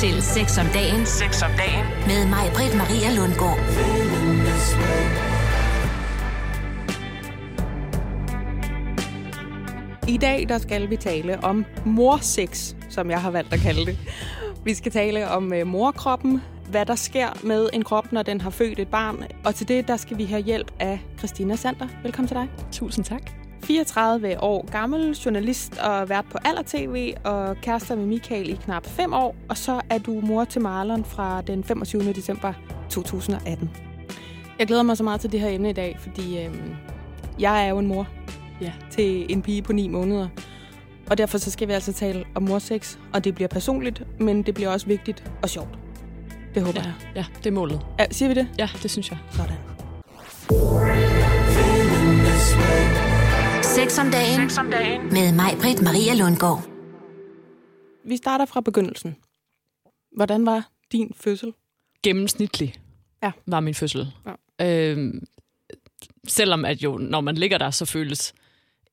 til Sex om dagen. Sex om dagen. Med mig, Britt Maria Lundgaard. I dag der skal vi tale om morsex, som jeg har valgt at kalde det. Vi skal tale om uh, morkroppen, hvad der sker med en krop, når den har født et barn. Og til det, der skal vi have hjælp af Christina Sander. Velkommen til dig. Tusind tak. 34 år gammel, journalist og vært på Aller TV, og kærester med Michael i knap 5 år. Og så er du mor til Marlon fra den 25. december 2018. Jeg glæder mig så meget til det her emne i dag, fordi øhm, jeg er jo en mor Ja. til en pige på 9 måneder. Og derfor så skal vi altså tale om morsex, og det bliver personligt, men det bliver også vigtigt og sjovt. Det håber Ja, jeg. ja, det er målet. Ja, siger vi det? Ja, det synes jeg. Sådan. Sex om dagen. Sex om dagen. Med mig, Britt Maria Lundgaard. Vi starter fra begyndelsen. Hvordan var din fødsel? Gennemsnitlig Ja. var min fødsel. Ja. Øhm, selvom at jo, når man ligger der, så føles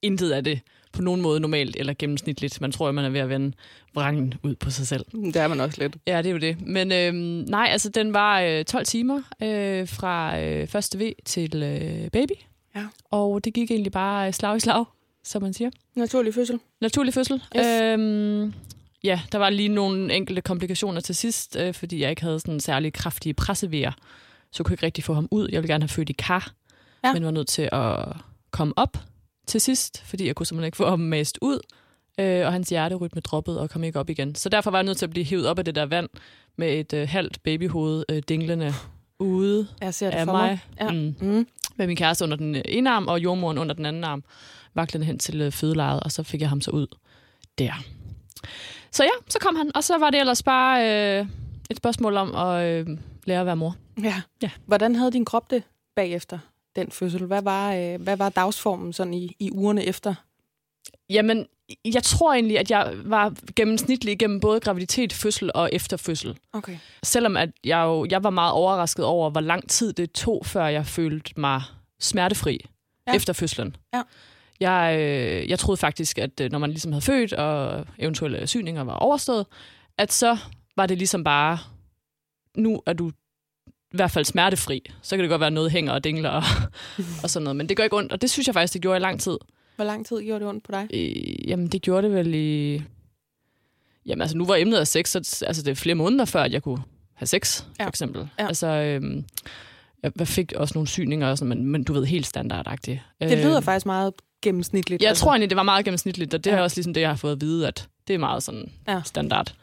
intet af det på nogen måde normalt eller gennemsnitligt. Man tror, at man er ved at vende vrangen ud på sig selv. Det er man også lidt. Ja, det er jo det. Men øhm, nej, altså den var øh, 12 timer øh, fra øh, første V til øh, baby. Ja. Og det gik egentlig bare slag i slag, som man siger. Naturlig fødsel. Naturlig fødsel. Yes. Øhm, ja, der var lige nogle enkelte komplikationer til sidst, øh, fordi jeg ikke havde sådan særlig kraftige pressevejer. Så kunne jeg ikke rigtig få ham ud. Jeg ville gerne have født i kar, Ja. men var nødt til at komme op til sidst, fordi jeg kunne simpelthen ikke få ham mast ud. Øh, og hans hjerterytme droppede og kom ikke op igen. Så derfor var jeg nødt til at blive hivet op af det der vand med et øh, halvt babyhoved øh, dinglende ude Jeg ser det af for mig. Ja. Mm Mm. Med min kæreste under den ene arm, og jordmoren under den anden arm, vaklende hen til øh, fødelejet, og så fik jeg ham så ud der. Så ja, så kom han, og så var det ellers bare øh, et spørgsmål om at øh, lære at være mor. Ja. Ja. Hvordan havde din krop det bagefter den fødsel? Hvad var, øh, hvad var dagsformen sådan i, i ugerne efter? Jamen, jeg tror egentlig, at jeg var gennemsnitlig gennem både graviditet, fødsel og efterfødsel. Okay. Selvom at jeg, jo, jeg var meget overrasket over, hvor lang tid det tog, før jeg følte mig smertefri Ja. efter fødslen. Ja. Jeg, øh, jeg troede faktisk, at øh, når man ligesom havde født, og eventuelle syninger var overstået, at så var det ligesom bare, nu er du i hvert fald smertefri. Så kan det godt være, noget hænger og dingler og, og sådan noget. Men det gør ikke ondt, og det synes jeg faktisk, det gjorde i lang tid. Hvor lang tid gjorde det ondt på dig? Øh, jamen, det gjorde det vel i... Jamen, altså, nu var emnet af sex, så altså, det er flere måneder før, at jeg kunne have sex, Ja. for eksempel. Ja. Altså, øhm, jeg fik også nogle syninger, og sådan, men, men du ved, helt standardagtigt. Det lyder Øh, faktisk meget gennemsnitligt. Jeg altså. tror egentlig, det var meget gennemsnitligt, og det Ja. er også ligesom det, jeg har fået at vide, at det er meget sådan ja. standard.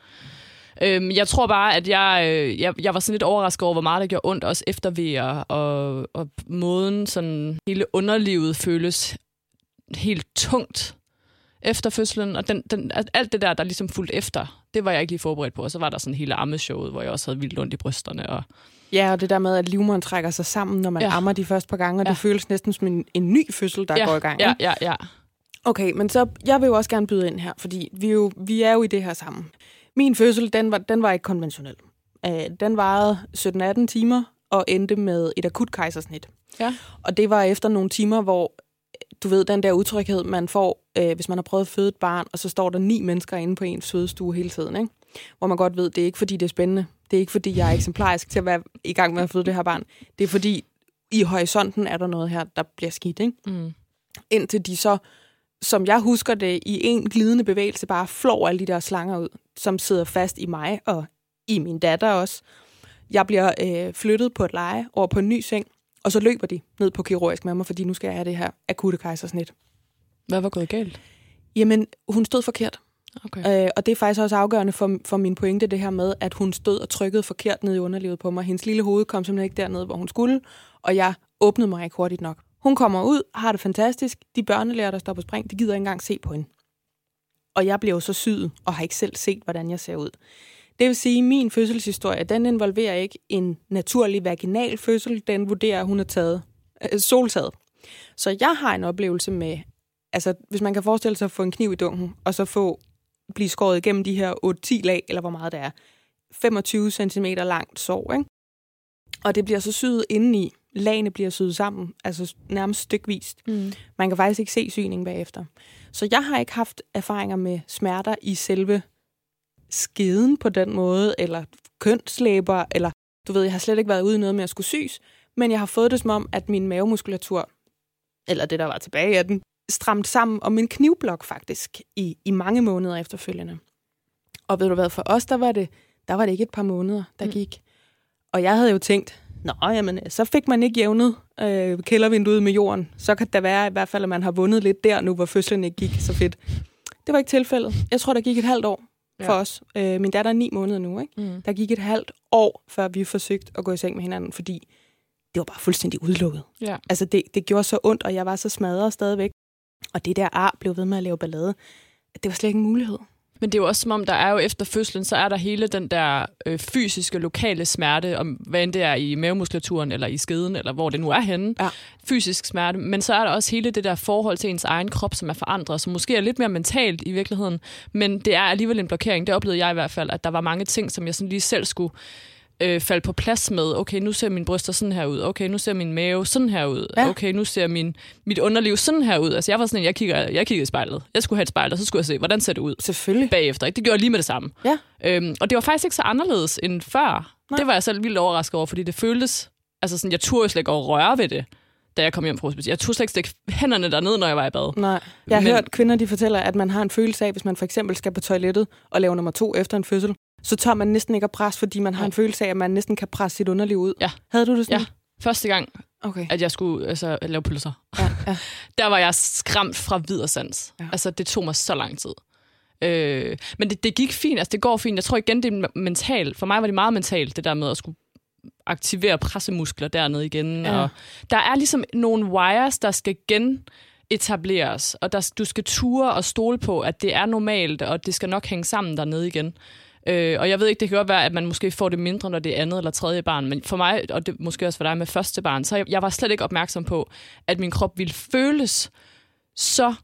Øhm, jeg tror bare, at jeg, øh, jeg, jeg var sådan lidt overrasket over, hvor meget det gjorde ondt, også efter VR, og, og måden sådan hele underlivet føles helt tungt efter fødslen, og den, den, alt det der, der ligesom fulgte efter, det var jeg ikke lige forberedt på, og så var der sådan hele ammeshowet, hvor jeg også havde vildt ondt i brysterne, og Ja, og det der med, at livmoderen trækker sig sammen, når man ja. Ammer de første par gange, og ja. Det føles næsten som en, en ny fødsel, der ja, går i gang. Ja, ja, ja. Okay, men så, jeg vil jo også gerne byde ind her, fordi vi, jo, vi er jo i det her sammen. Min fødsel, den var, den var ikke konventionel. Uh, den varede 17-18 timer og endte med et akut kejsersnit. Ja. Og det var efter nogle timer, hvor du ved, den der utryghed, man får, øh, hvis man har prøvet at føde et barn, og så står der ni mennesker inde på ens fødestue hele tiden, ikke? hvor man godt ved, det er ikke fordi, det er spændende. Det er ikke fordi, jeg er eksemplarisk til at være i gang med at føde det her barn. Det er fordi, i horisonten er der noget her, der bliver skidt. Ikke? Mm. indtil de så, som jeg husker det, i en glidende bevægelse bare flår alle de der slanger ud, som sidder fast i mig og i min datter også. Jeg bliver øh, flyttet på et leje over på en ny seng, og så løber de ned på kirurgisk med mig, fordi nu skal jeg have det her akutte kejsersnit. Hvad var gået galt? Jamen, hun stod forkert. Okay. Øh, og det er faktisk også afgørende for, for min pointe, det her med, at hun stod og trykkede forkert ned i underlivet på mig. Hendes lille hoved kom simpelthen ikke derned, hvor hun skulle, og jeg åbnede mig ikke hurtigt nok. Hun kommer ud, har det fantastisk. De børnelærer, der står på spring, de gider ikke engang se på hende. Og jeg bliver jo så syet, og har ikke selv set, hvordan jeg ser ud. Det vil sige, at min fødselshistorie, den involverer ikke en naturlig vaginal fødsel. Den vurderer, at hun har taget øh, soltaget. Så jeg har en oplevelse med, altså hvis man kan forestille sig at få en kniv i dunken, og så få blive skåret igennem de her 8-10 lag, eller hvor meget det er. 25 cm langt sår, ikke? Og det bliver så syet indeni. Lagene bliver syet sammen, altså nærmest stykvist. Mm. Man kan faktisk ikke se syning bagefter. Så jeg har ikke haft erfaringer med smerter i selve skeden på den måde, eller kønslæber, eller du ved, jeg har slet ikke været ude i noget med at skulle sys, men jeg har fået det som om, at min mavemuskulatur, eller det, der var tilbage af den, stramt sammen om min knivblok faktisk i, i mange måneder efterfølgende. Og ved du hvad, for os, der var det, der var det ikke et par måneder, der Mm. gik. Og jeg havde jo tænkt, nå, jamen, så fik man ikke jævnet øh, kældervinduet med jorden. Så kan det være i hvert fald, at man har vundet lidt der nu, hvor fødslen ikke gik så fedt. Det var ikke tilfældet. Jeg tror, der gik et halvt år for Ja. os. Øh, min datter er ni måneder nu, ikke? Mm. Der gik et halvt år, før vi forsøgte at gå i seng med hinanden, fordi det var bare fuldstændig udelukket. Ja. Altså, det, det gjorde så ondt, og jeg var så smadret stadigvæk. Og det der ar blev ved med at lave ballade. at Det var slet ikke en mulighed. Men det er jo også som om, der er jo efter fødslen, så er der hele den der øh, fysiske, lokale smerte, om hvad end det er i mavemuskulaturen, eller i skeden, eller hvor det nu er henne. Ja. Fysisk smerte. Men så er der også hele det der forhold til ens egen krop, som er forandret, som måske er lidt mere mentalt i virkeligheden. Men det er alligevel en blokering. Det oplevede jeg i hvert fald, at der var mange ting, som jeg sådan lige selv skulle øh, falde på plads med. Okay, nu ser min bryster sådan her ud. Okay, nu ser min mave sådan her ud. Ja. Okay, nu ser min, mit underliv sådan her ud. Altså jeg var sådan en, jeg kigger, jeg kiggede i spejlet. Jeg skulle have et spejl, og så skulle jeg se, hvordan ser det ud Selvfølgelig. bagefter. Ikke? Det gjorde jeg lige med det samme. Ja. Øhm, og det var faktisk ikke så anderledes end før. Nej. Det var jeg selv vildt overrasket over, fordi det føltes... Altså sådan, jeg turde slet ikke at røre ved det, da jeg kom hjem fra hospitalet. Jeg turde slet ikke stikke hænderne derned, når jeg var i bad. Nej. Jeg har Men- hørt kvinder, de fortæller, at man har en følelse af, hvis man for eksempel skal på toilettet og lave nummer to efter en fødsel, så tør man næsten ikke at presse, fordi man har Nej. en følelse af, at man næsten kan presse sit underliv ud. Ja. Havde du det sådan? Ja. Første gang, Okay. at jeg skulle altså, lave pølser, Ja, ja. der var jeg skræmt fra. Ja. Ja. Altså, det tog mig så lang tid. Øh, men det, det gik fint, altså det går fint. Jeg tror igen, det er mentalt. For mig var det meget mentalt, det der med at skulle aktivere pressemuskler dernede igen. Ja. Og der er ligesom nogle wires, der skal gen etableres, og der, du skal ture og stole på, at det er normalt, og det skal nok hænge sammen dernede igen. Øh, og jeg ved ikke, det kan godt være, at man måske får det mindre, når det er andet eller tredje barn, men for mig, og det måske også for dig med første barn, så jeg, jeg var slet ikke opmærksom på, at min krop ville føles så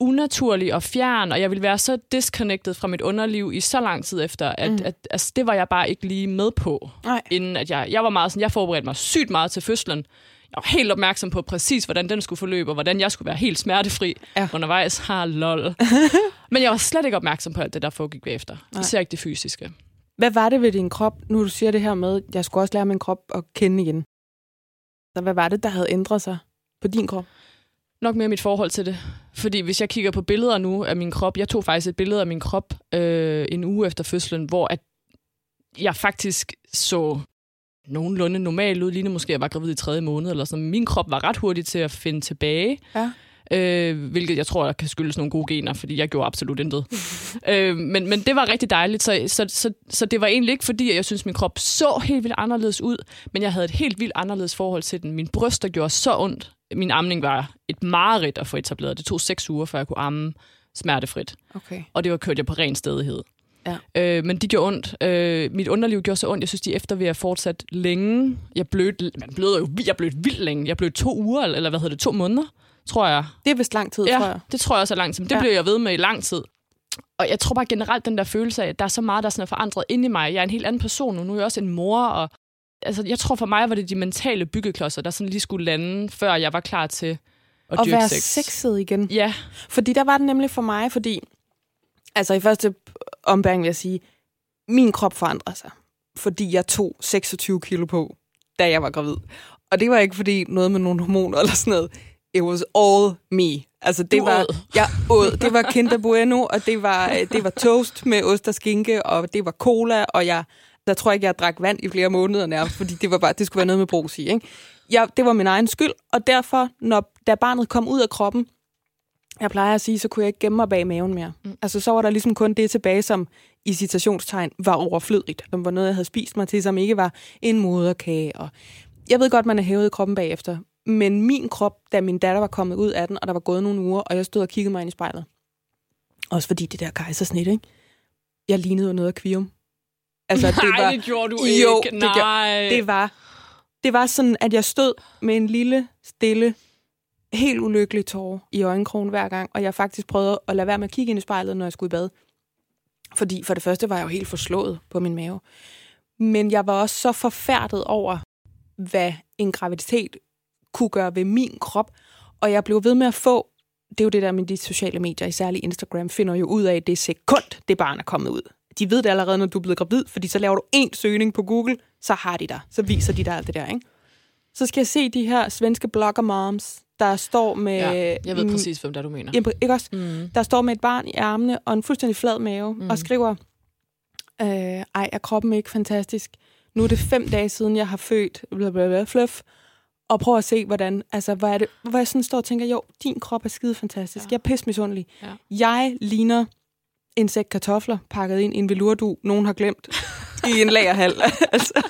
unaturlig og fjern, og jeg ville være så disconnected fra mit underliv i så lang tid efter, at, Mm. mm. at altså, det var jeg bare ikke lige med på, Nej. inden at jeg, jeg var meget sådan, jeg forberedte mig sygt meget til fødslen. Jeg var helt opmærksom på præcis, hvordan den skulle forløbe, og hvordan jeg skulle være helt smertefri Ja. undervejs. Har lol. Men jeg var slet ikke opmærksom på alt det, der foregik bagefter. Nej. Især ikke det fysiske. Hvad var det ved din krop, nu du siger det her med, jeg skulle også lære min krop at kende igen? Så hvad var det, der havde ændret sig på din krop? Nok mere mit forhold til det. Fordi hvis jeg kigger på billeder nu af min krop, jeg tog faktisk et billede af min krop øh, en uge efter fødslen, hvor at jeg faktisk så nogenlunde normal ud, lige måske jeg var gravid i tredje måned eller sådan. Min krop var ret hurtig til at finde tilbage. Ja. Øh, hvilket jeg tror, der kan skyldes nogle gode gener, fordi jeg gjorde absolut intet. øh, men, men det var rigtig dejligt, så, så, så, så det var egentlig ikke fordi, at jeg synes, min krop så helt vildt anderledes ud, men jeg havde et helt vildt anderledes forhold til den. Min bryster gjorde så ondt. Min amning var et mareridt at få etableret. Det tog seks uger, før jeg kunne amme smertefrit. Okay. Og det var kørt jeg på ren stedighed. Ja. Øh, men de gjorde ondt. Øh, mit underliv gjorde så ondt. Jeg synes, de eftervejer fortsat længe. Jeg blødte, man bløder jo jeg blødte vildt længe. Jeg blødte to uger, eller hvad hedder det, to måneder, tror jeg. Det er vist lang tid, ja, tror jeg. det tror jeg også er lang tid. Men det Ja. blev jeg ved med i lang tid. Og jeg tror bare generelt, den der følelse af, at der er så meget, der sådan er forandret ind i mig. Jeg er en helt anden person nu. Nu er jeg også en mor, og altså, jeg tror for mig, var det de mentale byggeklodser, der sådan lige skulle lande, før jeg var klar til at At være sex. sexet igen. Ja, Fordi der var det nemlig for mig, fordi... Altså i første ombæring vil jeg sige, min krop forandrede sig. Fordi jeg tog 26 kilo på, da jeg var gravid. Og det var ikke fordi noget med nogle hormoner eller sådan noget. It was all me. Altså det Du var, åd. jeg åd. Det var Kinder Bueno, og det var, øh, det var toast med ost og skinke, og det var cola, og jeg, der tror jeg ikke, jeg drak vand i flere måneder nærmest, fordi det, var bare, det skulle være noget med brus i. Ikke? Jeg, det var min egen skyld, og derfor, når, da barnet kom ud af kroppen, jeg plejer at sige, så kunne jeg ikke gemme mig bag maven mere. Mm. Altså, så var der ligesom kun det tilbage, som i citationstegn var overflødigt. Som var noget, jeg havde spist mig til, som ikke var en moderkage. Og jeg ved godt, man er hævet i kroppen bagefter. Men min krop, da min datter var kommet ud af den, og der var gået nogle uger, og jeg stod og kiggede mig ind i spejlet. Også fordi det der kejsersnit, ikke? Jeg lignede jo noget af kvium. Altså, det Nej, var, det gjorde du Jo, ikke. det gjorde- det var, det var sådan, at jeg stod med en lille, stille, helt ulykkelig tårer i øjenkrogen hver gang, og jeg faktisk prøvede at lade være med at kigge ind i spejlet, når jeg skulle i bad. Fordi for det første var jeg jo helt forslået på min mave. Men jeg var også så forfærdet over, hvad en graviditet kunne gøre ved min krop. Og jeg blev ved med at få det er jo det der med de sociale medier, særligt Instagram, finder jo ud af, at det sekund, det barn er kommet ud. De ved det allerede, når du er blevet gravid, fordi så laver du en søgning på Google, så har de dig. Så viser de dig alt det der, ikke? Så skal jeg se de her svenske blogger moms, der står med... Ja, jeg ved mm, præcis, hvem der du mener. Ikke også? Mm. Der står med et barn i armene og en fuldstændig flad mave mm. og skriver, øh, ej, er kroppen ikke fantastisk? Nu er det fem dage siden, jeg har født, bla, bla, bla, fluff, og prøv at se, hvordan, altså, hvor, er det, hvor jeg sådan står og tænker, jo, din krop er skide fantastisk. Ja. Jeg er pisse misundelig. Ja. Jeg ligner en sæk kartofler pakket ind i en velurdu, nogen har glemt i en lagerhal. altså.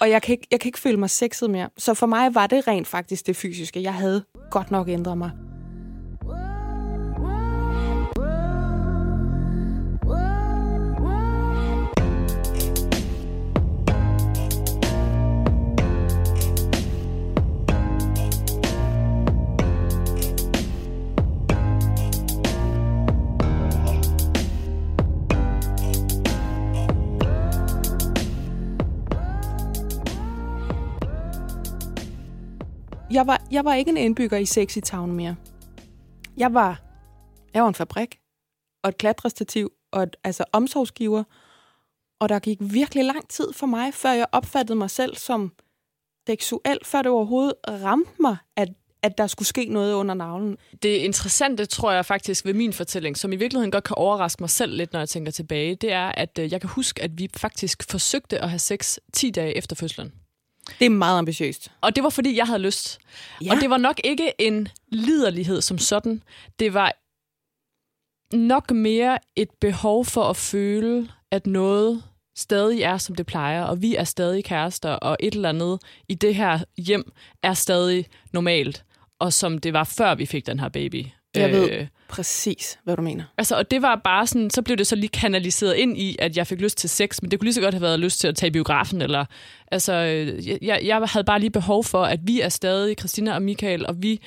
Og jeg kan, ikke, jeg kan ikke føle mig sexet mere. Så for mig var det rent faktisk det fysiske. Jeg havde godt nok ændret mig. Jeg var, jeg var ikke en indbygger i Sexy Town mere. Jeg var, jeg var en fabrik, og et klatrestativ, og et, altså omsorgsgiver. Og der gik virkelig lang tid for mig, før jeg opfattede mig selv som seksuel, før det overhovedet ramte mig, at, at der skulle ske noget under navlen. Det interessante, tror jeg faktisk, ved min fortælling, som i virkeligheden godt kan overraske mig selv lidt, når jeg tænker tilbage, det er, at øh, jeg kan huske, at vi faktisk forsøgte at have sex 10 dage efter fødslen. Det er meget ambitiøst. Og det var, fordi jeg havde lyst. Ja. Og det var nok ikke en liderlighed som sådan. Det var nok mere et behov for at føle, at noget stadig er, som det plejer, og vi er stadig kærester, og et eller andet i det her hjem er stadig normalt, og som det var før vi fik den her baby. Jeg ved præcis, hvad du mener. Altså, og det var bare sådan, så blev det så lige kanaliseret ind i, at jeg fik lyst til sex, men det kunne lige så godt have været lyst til at tage biografen, eller, altså, øh, jeg, jeg havde bare lige behov for, at vi er stadig, Christina og Michael, og vi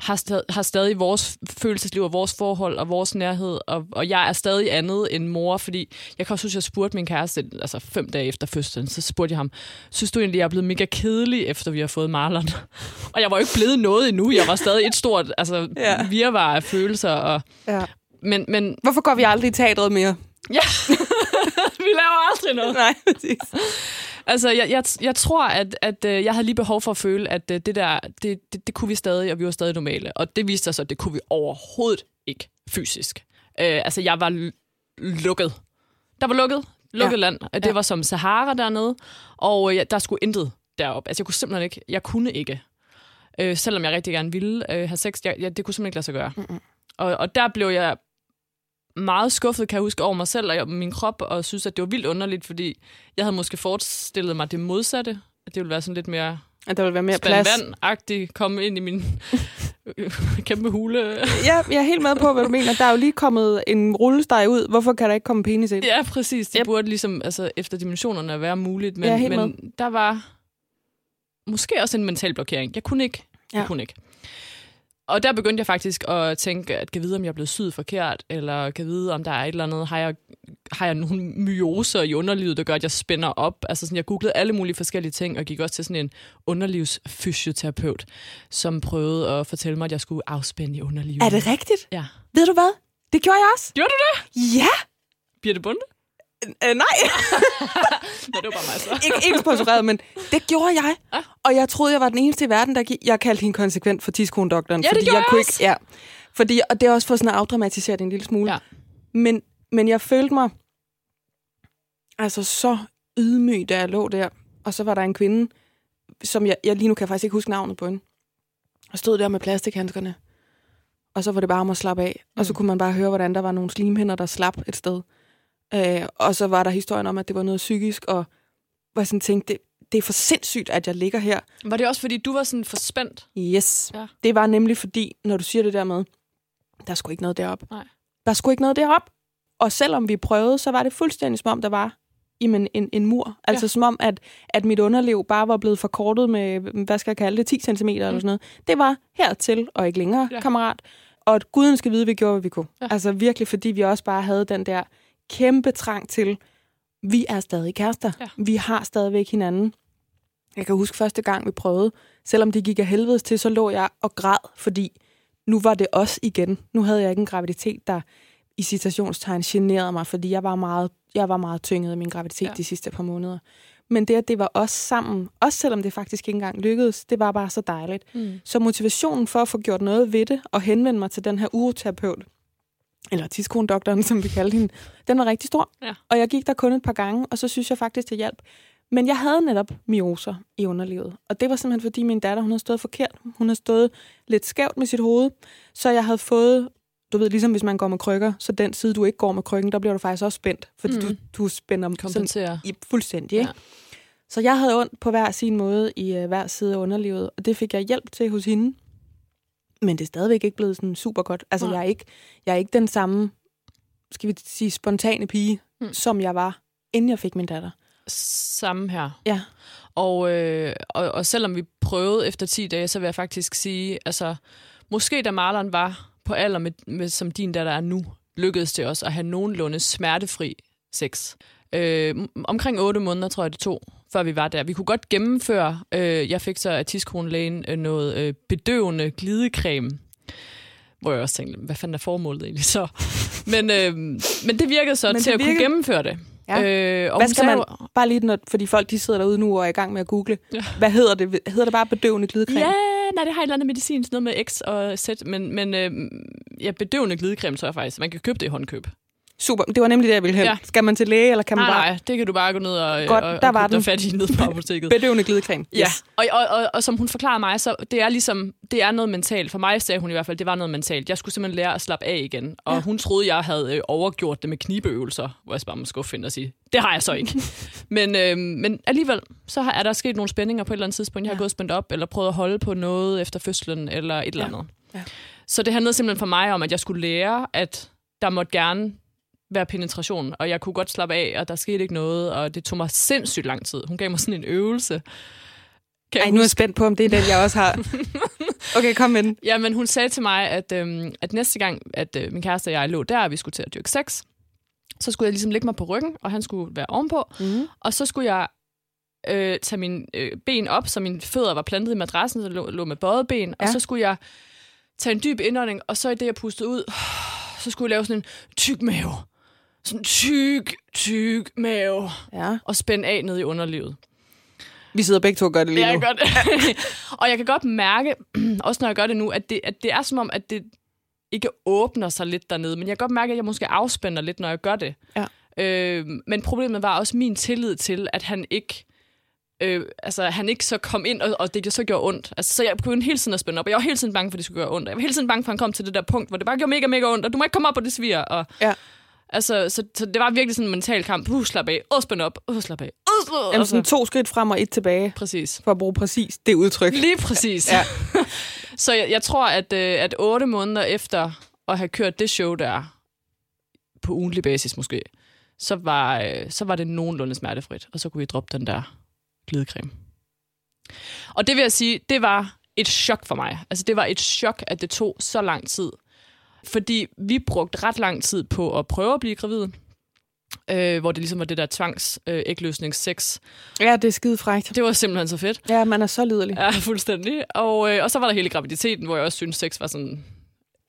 har, stadig, har stadig vores følelsesliv og vores forhold og vores nærhed, og, og jeg er stadig andet end mor, fordi jeg kan også huske, at jeg spurgte min kæreste, altså fem dage efter fødslen, så spurgte jeg ham, synes du egentlig, jeg er blevet mega kedelig, efter vi har fået Marlon? og jeg var jo ikke blevet noget endnu, jeg var stadig et stort altså, Ja. virvar af følelser, og, Ja. men, men Hvorfor går vi aldrig i teatret mere? Ja, vi laver aldrig noget. Nej, præcis. Altså, jeg, jeg, jeg tror, at, at øh, jeg havde lige behov for at føle, at øh, det der, det, det, det kunne vi stadig, og vi var stadig normale. Og det viste sig så, at det kunne vi overhovedet ikke fysisk. Øh, altså, jeg var lukket. Der var lukket. Lukket Ja. land. Det Ja. var som Sahara dernede, og øh, der skulle intet derop. Altså, jeg kunne simpelthen ikke, jeg kunne ikke. Øh, selvom jeg rigtig gerne ville øh, have sex, jeg, jeg, det kunne simpelthen ikke lade sig gøre. Mm-mm. Og, og der blev jeg meget skuffet, kan jeg huske, over mig selv og min krop, og synes, at det var vildt underligt, fordi jeg havde måske forestillet mig det modsatte. At det ville være sådan lidt mere At der vil være mere plads. vand-agtigt, komme ind i min kæmpe hule. Ja, jeg er helt med på, hvad du mener. Der er jo lige kommet en rullesteg ud. Hvorfor kan der ikke komme penis ind? Ja, præcis. Det Yep. burde ligesom, altså efter dimensionerne være muligt, men, men der var måske også en mental blokering. Jeg kunne ikke. Ja. Jeg kunne ikke. Og der begyndte jeg faktisk at tænke, at kan vide, om jeg er blevet syet forkert, eller kan vide, om der er et eller andet, har jeg, har jeg nogle myoser i underlivet, der gør, at jeg spænder op. Altså sådan, jeg googlede alle mulige forskellige ting, og gik også til sådan en underlivsfysioterapeut, som prøvede at fortælle mig, at jeg skulle afspænde i underlivet. Er det rigtigt? Ja. Ved du hvad? Det gjorde jeg også. Gjorde du det? Ja! Birte Bunde? Øh, nej, Nå, det var bare mig så. ikke, ikke sponsoreret, men det gjorde jeg. Ah. Og jeg troede, jeg var den eneste i verden, der gik... Jeg kaldte hende konsekvent for tidskondoktoren. Ja, det fordi jeg jeg kunne ikke, ja. Fordi, og det er også for sådan at afdramatisere det en lille smule. Ja. Men, men jeg følte mig altså så ydmyg, da jeg lå der. Og så var der en kvinde, som jeg, jeg lige nu kan jeg faktisk ikke huske navnet på hende. Og stod der med plastikhandskerne. Og så var det bare om at slappe af. Og så Mm. kunne man bare høre, hvordan der var nogle slimhinder, der slap et sted. Øh, og så var der historien om, at det var noget psykisk, og hvor jeg sådan tænkte, det, det er for sindssygt, at jeg ligger her. Var det også, fordi du var sådan for spændt? Yes. Ja. Det var nemlig fordi, når du siger det der med, der skulle ikke noget derop. Nej. Der skulle ikke noget derop. Og selvom vi prøvede, så var det fuldstændig som om, der var jamen, en, en mur. Altså Ja. som om, at, at mit underliv bare var blevet forkortet med, hvad skal jeg kalde det, 10 cm mm. eller sådan noget. Det var hertil og ikke længere, ja. Kammerat. Og at guden skal vide, at vi gjorde, hvad vi kunne. Ja. Altså virkelig, fordi vi også bare havde den der kæmpe trang til, vi er stadig kærester. Ja. Vi har stadigvæk hinanden. Jeg kan huske første gang, vi prøvede, selvom det gik af helvedes til, så lå jeg og græd, fordi nu var det os igen. Nu havde jeg ikke en graviditet, der i citationstegn generede mig, fordi jeg var meget, jeg var meget tynget af min graviditet ja. De sidste par måneder. Men det, at det var os sammen, også selvom det faktisk ikke engang lykkedes, det var bare så dejligt. Mm. Så motivationen for at få gjort noget ved det, og henvende mig til den her uroterapeut, eller tidskronedoktoren, som vi kaldte hende, den var rigtig stor. Ja. Og jeg gik der kun et par gange, og så synes jeg faktisk, det hjalp. Men jeg havde netop mioser i underlivet. Og det var simpelthen, fordi min datter, hun havde stået forkert. Hun havde stået lidt skævt med sit hoved. Så jeg havde fået, du ved, ligesom hvis man går med krykker, så den side, du ikke går med krykken, der bliver du faktisk også spændt. Fordi mm. Du, du spænder sådan Kompensere. i fuldstændig, ikke? Ja. Så jeg havde ondt på hver sin måde i uh, hver side af underlivet, og det fik jeg hjælp til hos hende. Men det er stadigvæk ikke blevet sådan super godt. Altså, Nej. jeg er, ikke, jeg er ikke den samme, skal vi sige, spontane pige, mm. Mm. som jeg var, inden jeg fik min datter. Samme her. Ja. Og, øh, og, og selvom vi prøvede efter 10 dage, så vil jeg faktisk sige, altså, måske da Marlon var på alder med, med som din datter er nu, lykkedes det os at have nogenlunde smertefri sex. Øh, omkring 8 måneder, tror jeg det tog, før vi var der. Vi kunne godt gennemføre, øh, jeg fik så af tidskronlægen øh, noget øh, bedøvende glidecreme, hvor jeg også tænkte, hvad fanden er formålet egentlig så? Men, øh, men det virkede så Men til det at kunne virkede. gennemføre det. Ja. Øh, og Hvad skal sagde man, jo- bare lige, når, fordi folk de sidder derude nu og er i gang med at google. Ja. Hvad hedder det? Hedder det bare bedøvende glidecreme? Ja, nej, det har et eller andet medicin, sådan noget med X og Z, men, men øh, ja, bedøvende glidecreme, tror jeg faktisk. Man kan købe det i håndkøb. Super, det var nemlig det, jeg ville hen. Ja. Ja. Skal man til læge, eller kan man Nej, bare... nej, det kan du bare gå ned og, Godt, og, der og var købe dig den. fat i ned på apoteket. Bedøvende glidecreme. Ja, og, og, og, og som hun forklarede mig, så det er ligesom, det er noget mentalt. For mig sagde hun i hvert fald, det var noget mentalt. Jeg skulle simpelthen lære at slappe af igen. Og Ja. ja. hun troede, jeg havde øh, overgjort det med knibeøvelser, hvor jeg bare må skuffe hende og sige, det har jeg så ikke. men, øh, men alligevel, så har, er der sket nogle spændinger på et eller andet tidspunkt. Jeg har Ja. ja. gået spændt op, eller prøvet at holde på noget efter fødslen, eller et eller Ja. andet. Ja. Så det handlede simpelthen for mig om, at jeg skulle lære, at der måtte gerne være penetration, og jeg kunne godt slappe af, og der skete ikke noget, og det tog mig sindssygt lang tid. Hun gav mig sådan en øvelse. Kan Ej, nu er jeg spændt på, om det er den, jeg også har. Okay, kom med den. Ja, men hun sagde til mig, at, øhm, at næste gang, at øh, min kæreste og jeg lå der, og vi skulle til at dyrke sex, så skulle jeg ligesom lægge mig på ryggen, og han skulle være ovenpå, Mm. og så skulle jeg øh, tage mine øh, ben op, så mine fødder var plantet i madrassen, så lå, lå med bøjet ben. Ja. og så skulle jeg tage en dyb indånding, og så i det, jeg pustede ud, så skulle jeg lave sådan en tyk mave. Sådan tyk, tyk mave. Ja. Og spænde af ned i underlivet. Vi sidder begge to og gør det lige Ja, nu. jeg gør det. og jeg kan godt mærke, også når jeg gør det nu, at det, at det er som om, at det ikke åbner sig lidt dernede. Men jeg kan godt mærke, at jeg måske afspænder lidt, når jeg gør det. Ja. Øh, men problemet var også min tillid til, at han ikke øh, altså, han ikke så kom ind, og, og det så gjorde ondt. Altså, så jeg begyndte hele tiden at spænde op, og jeg var hele tiden bange for, at det skulle gøre ondt. Jeg var hele tiden bange for, at han kom til det der punkt, hvor det bare gjorde mega, mega ondt, og du må ikke komme op på det svir. Og, Ja. Altså, så, så det var virkelig sådan en mental kamp. Uh, slap af. Uh, spænd op. Uh, slap af. Uh, slap. Jamen, sådan to skridt frem og et tilbage, Præcis. for at bruge præcis det udtryk. Lige præcis. Ja. så jeg, jeg tror, at, øh, at otte måneder efter at have kørt det show der, på ugentlig basis måske, så var, øh, så var det nogenlunde smertefrit, og så kunne vi droppe den der glidecreme. Og det vil jeg sige, det var et chok for mig. Altså det var et chok, at det tog så lang tid. Fordi vi brugte ret lang tid på at prøve at blive gravid, øh, hvor det ligesom var det der tvangs øh, ægløsnings sex. Ja, det er skide frækt. Det var simpelthen så fedt. Ja, man er så lidelig. Ja, fuldstændig. Og, øh, og så var der hele graviditeten, hvor jeg også synes, sex var sådan...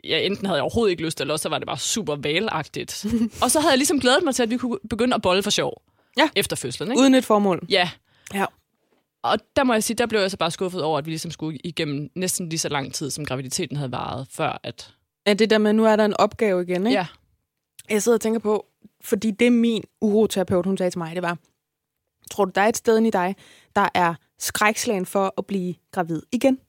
Ja, enten havde jeg overhovedet ikke lyst, eller også så var det bare super valagtigt. og så havde jeg ligesom glædet mig til, at vi kunne begynde at bolle for sjov. Ja. Efter fødslen, ikke? Uden et formål. Ja. Ja. Og der må jeg sige, der blev jeg så bare skuffet over, at vi ligesom skulle igennem næsten lige så lang tid, som graviditeten havde varet, før at... Ja, det der med, nu er der en opgave igen, ikke? Ja. Jeg sidder og tænker på, fordi det min uroterapeut, hun sagde til mig, det var, tror du, der er et sted i dig, der er skrækslagen for at blive gravid igen?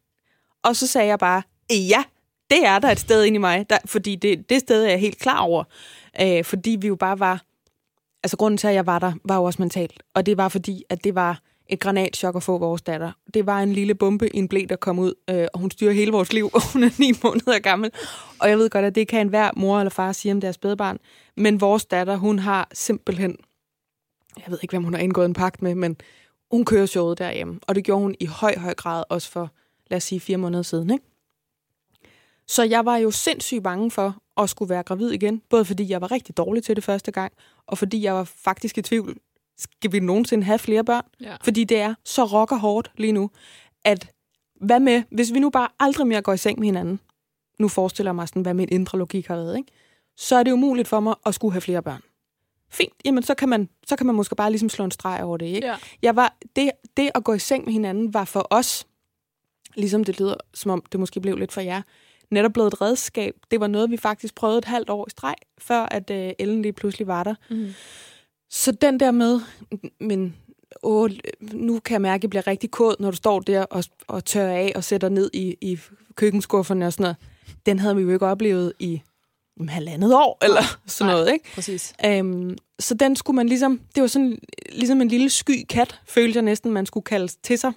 Og så sagde jeg bare, ja, det er der et sted inde i mig, der, fordi det, det sted er jeg helt klar over. Øh, fordi vi jo bare var, altså grunden til, at jeg var der, var jo også mentalt. Og det var fordi, at det var et granatchok at få vores datter. Det var en lille bombe i en blæ, der kom ud, øh, og hun styrer hele vores liv, og hun er ni måneder gammel. Og jeg ved godt, at det kan enhver mor eller far sige om deres spædbarn. Men vores datter, hun har simpelthen, jeg ved ikke, hvem hun har indgået en pagt med, men hun kører showet derhjemme. Og det gjorde hun i høj, høj grad også for, lad os sige, fire måneder siden. Ikke? Så jeg var jo sindssygt bange for at skulle være gravid igen. Både fordi jeg var rigtig dårlig til det første gang, og fordi jeg var faktisk i tvivl, skal vi nogensinde have flere børn? Ja. Fordi det er så rocker hårdt lige nu, at hvad med, hvis vi nu bare aldrig mere går i seng med hinanden? nu forestiller jeg mig sådan, hvad min indre logik har været, ikke? så er det umuligt for mig at skulle have flere børn. Fint, jamen så kan man, så kan man måske bare ligesom slå en streg over det. Ikke? Ja. Jeg var, det, det at gå i seng med hinanden var for os, ligesom det lyder, som om det måske blev lidt for jer, netop blevet et redskab. Det var noget, vi faktisk prøvede et halvt år i streg, før at øh, Ellen lige pludselig var der. Mm. Så den der med, men åh, nu kan jeg mærke, at jeg bliver rigtig kod, når du står der og, og tørrer af og sætter ned i, i køkkenskufferne og sådan noget. Den havde vi jo ikke oplevet i um, halvandet år, eller sådan Nej. noget, ikke? Præcis. Øhm, så den skulle man ligesom, det var sådan ligesom en lille sky kat, følte jeg næsten, man skulle kalde til sig.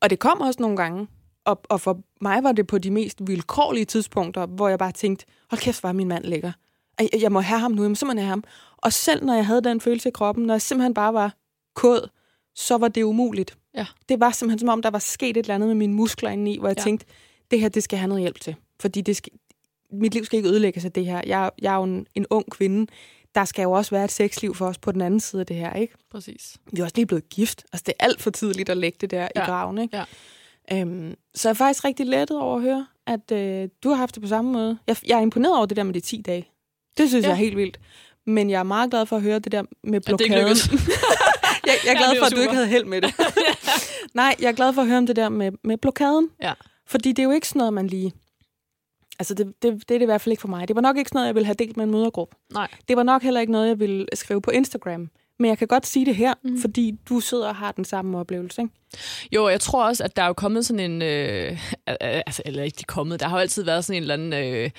Og det kom også nogle gange, og, og for mig var det på de mest vilkårlige tidspunkter, hvor jeg bare tænkte, hold kæft, hvor er min mand lækker. Ej, Jeg må have ham nu, jeg må simpelthen have ham. Og selv når jeg havde den følelse i kroppen, når jeg simpelthen bare var kod, så var det umuligt. Ja. Det var simpelthen som om, der var sket et eller andet med mine muskler indeni, hvor jeg Ja. tænkte, det her, det skal have noget hjælp til. Fordi det skal, mit liv skal ikke ødelægges af det her. Jeg, jeg er jo en, en ung kvinde. Der skal jo også være et sexliv for os på den anden side af det her, ikke? Præcis. Vi er også lige blevet gift. Altså, det er alt for tidligt at lægge det der. Ja. i graven, ikke? Ja. Øhm, så jeg er faktisk rigtig lettet over at høre, at øh, du har haft det på samme måde. Jeg, jeg er imponeret over det der med de 10 dage. Det synes Ja. ja. jeg er helt vildt. Men jeg er meget glad for at høre det der med At det ikke blokaden. jeg, jeg er Ja, glad det for, at du super. ikke havde held med det. Nej, jeg er glad for at høre om det der med, med blokaden. Ja. Fordi det er jo ikke sådan noget, man lige... Altså, det, det, det er det i hvert fald ikke for mig. Det var nok ikke sådan noget, jeg ville have delt med en mødergruppe. Nej. Det var nok heller ikke noget, jeg ville skrive på Instagram. Men jeg kan godt sige det her, Mm. fordi du sidder og har den samme oplevelse. Ikke? Jo, jeg tror også, at der er jo kommet sådan en... Øh, altså, eller ikke de kommet. Der har jo altid været sådan en eller anden øh,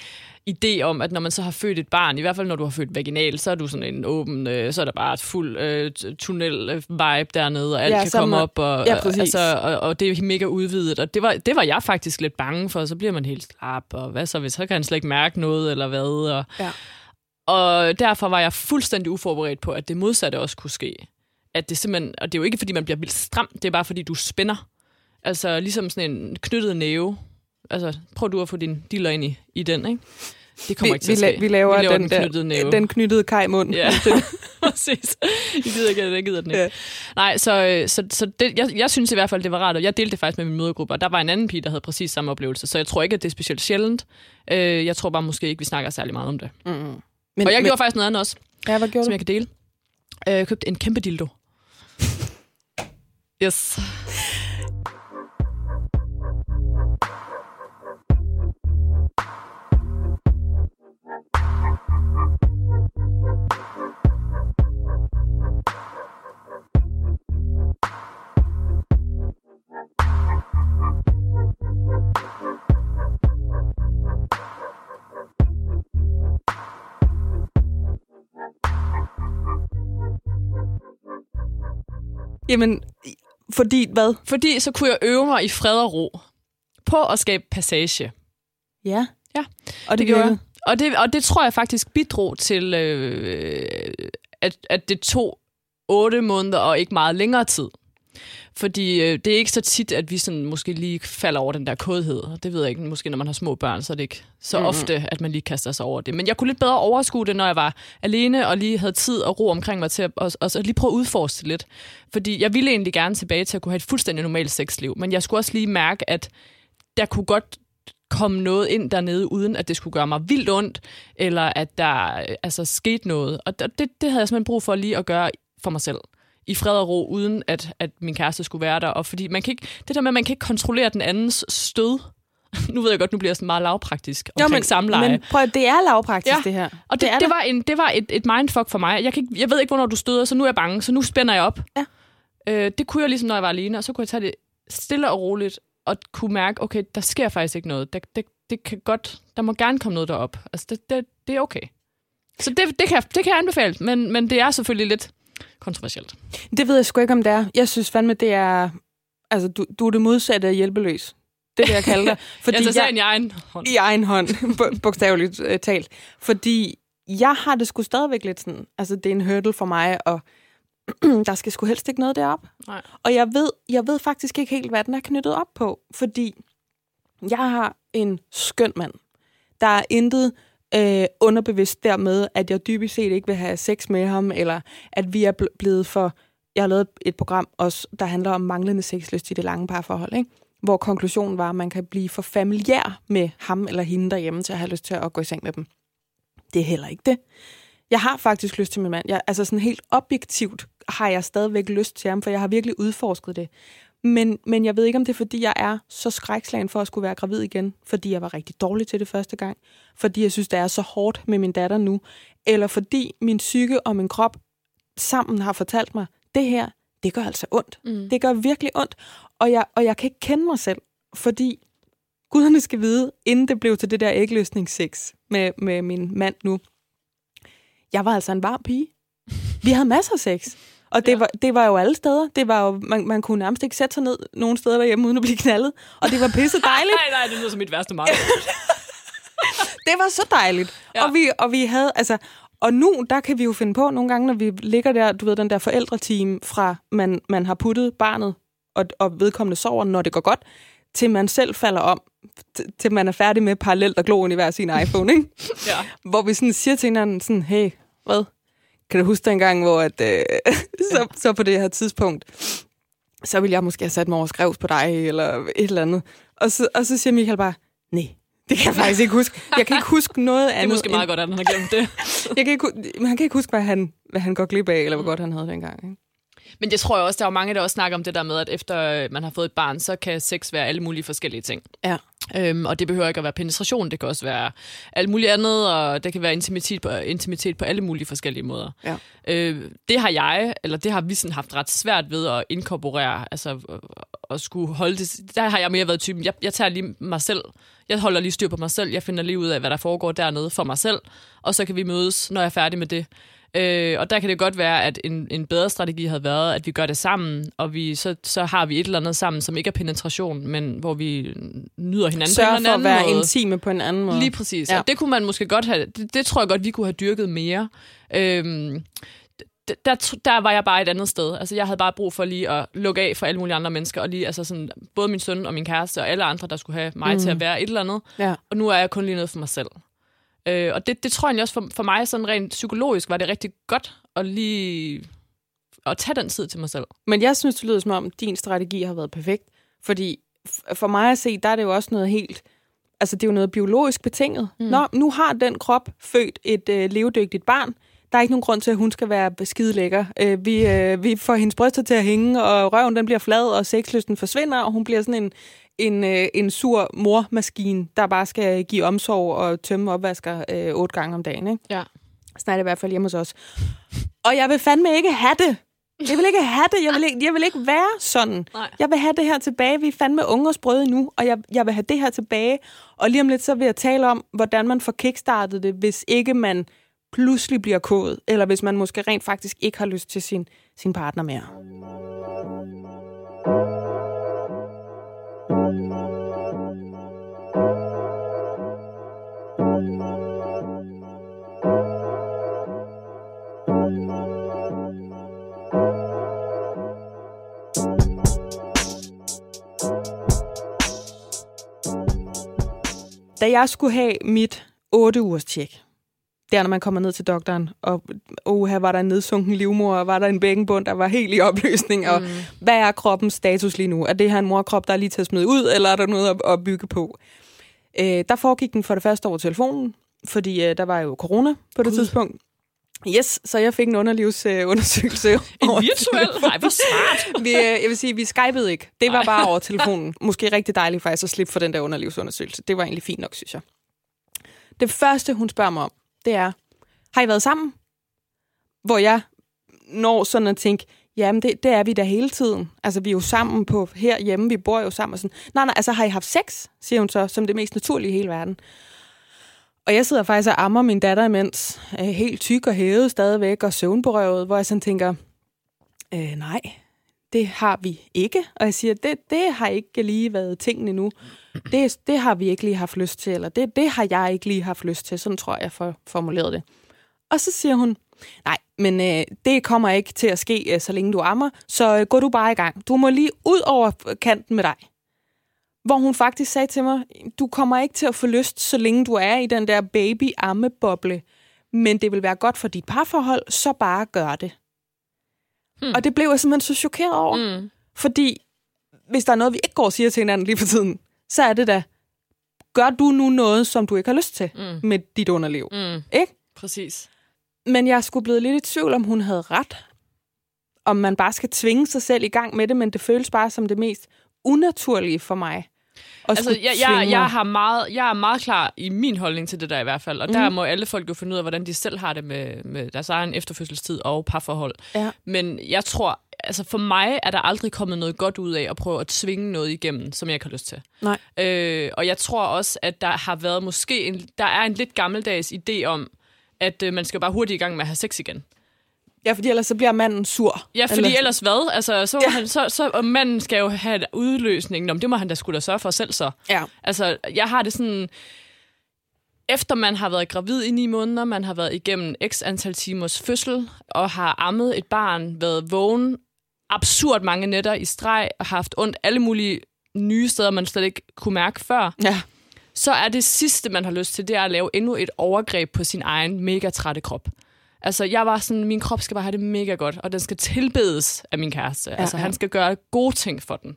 idé om, at når man så har født et barn, i hvert fald når du har født vaginal, så er du sådan en åben... Øh, så er der bare et fuld øh, tunnel-vibe dernede, og alt Ja, kan komme op, og, Ja, præcis. altså, og, og det er mega udvidet. Og det var, det var jeg faktisk lidt bange for. Så bliver man helt slap, og hvad så, hvis så kan han slet ikke mærke noget, eller hvad? Og, Ja. Og derfor var jeg fuldstændig uforberedt på, at det modsatte også kunne ske. At det simpelthen, og det er jo ikke, fordi man bliver vildt stram, det er bare, fordi du spænder. Altså, ligesom sådan en knyttet næve. Altså, prøv du at få din diller ind i, i den, ikke? Det kommer Vi, ikke til at ske. vi laver, vi laver den, den knyttede næve. den knyttede kajmund. Ja, præcis. I gider ikke, jeg gider den ikke. Ja. Nej, så, så, så det, jeg, jeg synes i hvert fald, det var rart, og jeg delte det faktisk med min mødergruppe, og der var en anden pige, der havde præcis samme oplevelse, så jeg tror ikke, at det er specielt sjældent. Øh, jeg tror bare måske ikke, vi snakker særlig meget om det. Mm. Men, og jeg men, gjorde faktisk noget andet også, Ja, hvad gjorde som du? jeg kan dele. Øh, Jeg købte en kæmpe dildo. Yes. Jamen, fordi hvad? Fordi så kunne jeg øve mig i fred og ro på at skabe passage. Ja. Ja, Og det, det gjorde jeg. Og det, og det tror jeg faktisk bidrog til, øh, at, at det tog otte måneder og ikke meget længere tid. Fordi øh, det er ikke så tit, at vi sådan måske lige falder over den der kodhed. Det ved jeg ikke. Måske når man har små børn, så er det ikke så mm-hmm. ofte, at man lige kaster sig over det. Men jeg kunne lidt bedre overskue det, når jeg var alene og lige havde tid og ro omkring mig til at og, og, så lige prøve at udforske det lidt. Fordi jeg ville egentlig gerne tilbage til at kunne have et fuldstændig normalt sexliv. Men jeg skulle også lige mærke, at der kunne godt komme noget ind dernede, uden at det skulle gøre mig vildt ondt, eller at der øh, altså, skete noget. Og det, det havde jeg simpelthen brug for lige at gøre for mig selv i fred og ro, uden at, at min kæreste skulle være der. Og fordi man kan ikke, det der med, at man kan ikke kontrollere den andens stød. nu ved jeg godt, nu bliver jeg sådan meget lavpraktisk omkring men, samleje. men prøv, det er lavpraktisk, Ja. det her. Og det, det, det. var, en, det var et, et mindfuck for mig. Jeg, kan ikke, jeg ved ikke, hvornår du støder, så nu er jeg bange, så nu spænder jeg op. Ja. Øh, det kunne jeg ligesom, når jeg var alene, og så kunne jeg tage det stille og roligt, og kunne mærke, okay, der sker faktisk ikke noget. Der, det, det kan godt, der må gerne komme noget derop. Altså, det, det, det er okay. Så det, det, kan, jeg- det kan jeg anbefale, men, men det er selvfølgelig lidt kontroversielt. Det ved jeg sgu ikke, om det er. Jeg synes fandme, det er... Altså, du, du er det modsatte af hjælpeløs. Det vil jeg kalde dig. Fordi jeg, sagen i egen hånd. I egen hånd, bogstaveligt øh, talt. Fordi jeg har det sgu stadigvæk lidt sådan... Altså, det er en hurdle for mig, og der skal sgu helst ikke noget derop. Nej. Og jeg ved, jeg ved faktisk ikke helt, hvad den er knyttet op på. Fordi jeg har en skøn mand. Der er intet øh, underbevidst dermed, at jeg dybest set ikke vil have sex med ham, eller at vi er bl- blevet for... Jeg har lavet et program også, der handler om manglende sexlyst i det lange parforhold. Ikke? hvor konklusionen var, at man kan blive for familiær med ham eller hende derhjemme til at have lyst til at gå i seng med dem. Det er heller ikke det. Jeg har faktisk lyst til min mand. Jeg, altså sådan helt objektivt har jeg stadigvæk lyst til ham, for jeg har virkelig udforsket det. Men, men jeg ved ikke, om det er, fordi jeg er så skrækslagen for at skulle være gravid igen, fordi jeg var rigtig dårlig til det første gang, fordi jeg synes, det er så hårdt med min datter nu, eller fordi min psyke og min krop sammen har fortalt mig, det her, det gør altså ondt. Mm. Det gør virkelig ondt, og jeg, og jeg kan ikke kende mig selv, fordi guderne skal vide, inden det blev til det der ægløsningssex med, med min mand nu, jeg var altså en varm pige. Vi havde masser af sex. Og det, ja. var, det var jo alle steder. Det var jo, man, man kunne nærmest ikke sætte sig ned nogen steder derhjemme, uden at blive knaldet. Og det var pisse dejligt. nej, nej, det lyder som mit værste marked. det var så dejligt. Ja. Og, vi, og vi havde, altså, og nu, der kan vi jo finde på nogle gange, når vi ligger der, du ved, den der forældreteam fra, man, man har puttet barnet, og, og vedkommende sover, når det går godt, til man selv falder om, til man er færdig med parallelt at glo ind i hver sin iPhone, ikke? ja. Hvor vi sådan siger til hinanden sådan, hey, hvad? Kan du huske dengang, hvor at, øh, så, så på det her tidspunkt, så ville jeg måske have sat mig over skrevs på dig, eller et eller andet. Og så, og så siger Michael bare, nej, det kan jeg faktisk ikke huske. Jeg kan ikke huske noget andet. Det er måske meget end... godt, at han har glemt det. jeg kan ikke, han kan ikke huske, hvad han, hvad han går glip af, eller hvor mm. godt han havde dengang. Ikke? Men det tror jeg også, der er mange, der også snakker om det der med, at efter man har fået et barn, så kan sex være alle mulige forskellige ting. Ja. Øhm, og det behøver ikke at være penetration, det kan også være alt muligt andet, og det kan være intimitet på, intimitet på alle mulige forskellige måder. Ja. Øh, det har jeg, eller det har vi sådan haft ret svært ved at inkorporere, altså at skulle holde det. Der har jeg mere været typen, jeg, jeg tager lige mig selv, jeg holder lige styr på mig selv, jeg finder lige ud af, hvad der foregår dernede for mig selv, og så kan vi mødes, når jeg er færdig med det. Øh, og der kan det godt være, at en, en bedre strategi havde været, at vi gør det sammen, og vi, så, så har vi et eller andet sammen, som ikke er penetration, men hvor vi nyder hinanden Sørger på en anden for at være måde. intime på en anden måde. Lige præcis. Ja. Og det kunne man måske godt have, det, det tror jeg godt, vi kunne have dyrket mere. Øhm, der, der var jeg bare et andet sted. Altså, jeg havde bare brug for lige at lukke af for alle mulige andre mennesker, og lige, altså sådan, både min søn og min kæreste og alle andre, der skulle have mig mm. til at være et eller andet. Ja. Og nu er jeg kun lige noget for mig selv. Øh, og det, det tror jeg også for, for mig, sådan rent psykologisk, var det rigtig godt at lige at tage den tid til mig selv. Men jeg synes, det lyder som om, din strategi har været perfekt. Fordi for mig at se, der er det jo også noget helt... Altså, det er jo noget biologisk betinget. Mm. Nå, nu har den krop født et øh, levedygtigt barn. Der er ikke nogen grund til, at hun skal være skide lækker. Øh, vi, øh, vi får hendes bryster til at hænge, og røven den bliver flad, og sexlysten forsvinder, og hun bliver sådan en, en, øh, en sur mormaskine, der bare skal give omsorg og tømme opvasker øh, otte gange om dagen. Ikke? Ja. Sådan er det i hvert fald hjemme hos os. Og jeg vil fandme ikke have det. Jeg vil ikke have det. Jeg vil ikke, jeg vil ikke være sådan. Nej. Jeg vil have det her tilbage. Vi er fandme unge og sprøde nu, og jeg, jeg vil have det her tilbage. Og lige om lidt, så vil jeg tale om, hvordan man får kickstartet det, hvis ikke man pludselig bliver kodet, eller hvis man måske rent faktisk ikke har lyst til sin, sin partner mere. Da jeg skulle have mit 8 ugers tjek, der når man kommer ned til doktoren, og oh, her var der en nedsunken livmor, og var der en bækkenbund, der var helt i opløsning, og mm. hvad er kroppens status lige nu? Er det her en morkrop, der er lige til at smide ud, eller er der noget at, at bygge på? Øh, der foregik den for det første over telefonen, fordi øh, der var jo corona på det God. tidspunkt. Yes, så jeg fik en underlivsundersøgelse. en virtuel? Nej, hvor smart. vi, øh, jeg vil sige, vi skypede ikke. Det var bare over telefonen. Måske rigtig dejligt faktisk at slippe for den der underlivsundersøgelse. Det var egentlig fint nok, synes jeg. Det første, hun spørger mig om, det er, har I været sammen? Hvor jeg når sådan at tænke, jamen det, det er vi da hele tiden. Altså vi er jo sammen på herhjemme, vi bor jo sammen og sådan. Nej, nej, altså har I haft sex, siger hun så, som det mest naturlige i hele verden. Og jeg sidder faktisk og ammer min datter imens, øh, helt tyk og hævet stadigvæk og søvnberøvet, hvor jeg sådan tænker, øh, nej, det har vi ikke. Og jeg siger, det, det har ikke lige været tingene nu. Det, det har vi ikke lige haft lyst til, eller det, det har jeg ikke lige haft lyst til. Sådan tror jeg, jeg formuleret det. Og så siger hun, nej, men øh, det kommer ikke til at ske, øh, så længe du ammer, så øh, går du bare i gang. Du må lige ud over kanten med dig. Hvor hun faktisk sagde til mig, du kommer ikke til at få lyst, så længe du er i den der baby-ammeboble, men det vil være godt for dit parforhold, så bare gør det. Hmm. Og det blev jeg simpelthen så chokeret over. Hmm. Fordi hvis der er noget, vi ikke går og siger til hinanden lige for tiden, så er det da, gør du nu noget, som du ikke har lyst til mm. med dit underliv? Mm. Ikke? Præcis. Men jeg skulle blive lidt i tvivl, om hun havde ret. Om man bare skal tvinge sig selv i gang med det, men det føles bare som det mest unaturlige for mig. Altså, jeg, jeg, jeg, har meget, jeg er meget klar i min holdning til det der i hvert fald. Og mm. der må alle folk jo finde ud af, hvordan de selv har det med, med deres egen efterfødselstid og parforhold. Ja. Men jeg tror, altså for mig er der aldrig kommet noget godt ud af at prøve at tvinge noget igennem, som jeg ikke har lyst til. Nej. Øh, og jeg tror også, at der har været måske en, der er en lidt gammeldags idé om, at øh, man skal bare hurtigt i gang med at have sex igen. Ja, fordi ellers så bliver manden sur. Ja, fordi Eller- Eller... ellers hvad? Altså, så, ja. han, så, så og manden skal jo have udløsningen. Om det må han da skulle da sørge for selv så. Ja. Altså, jeg har det sådan... Efter man har været gravid i ni måneder, man har været igennem x antal timers fødsel, og har ammet et barn, været vågen absurd mange nætter i streg, og haft ondt alle mulige nye steder, man slet ikke kunne mærke før, Ja. så er det sidste, man har lyst til, det er at lave endnu et overgreb på sin egen mega trætte krop. Altså, jeg var sådan, min krop skal bare have det mega godt, og den skal tilbedes af min kæreste. Ja, altså, ja. han skal gøre gode ting for den.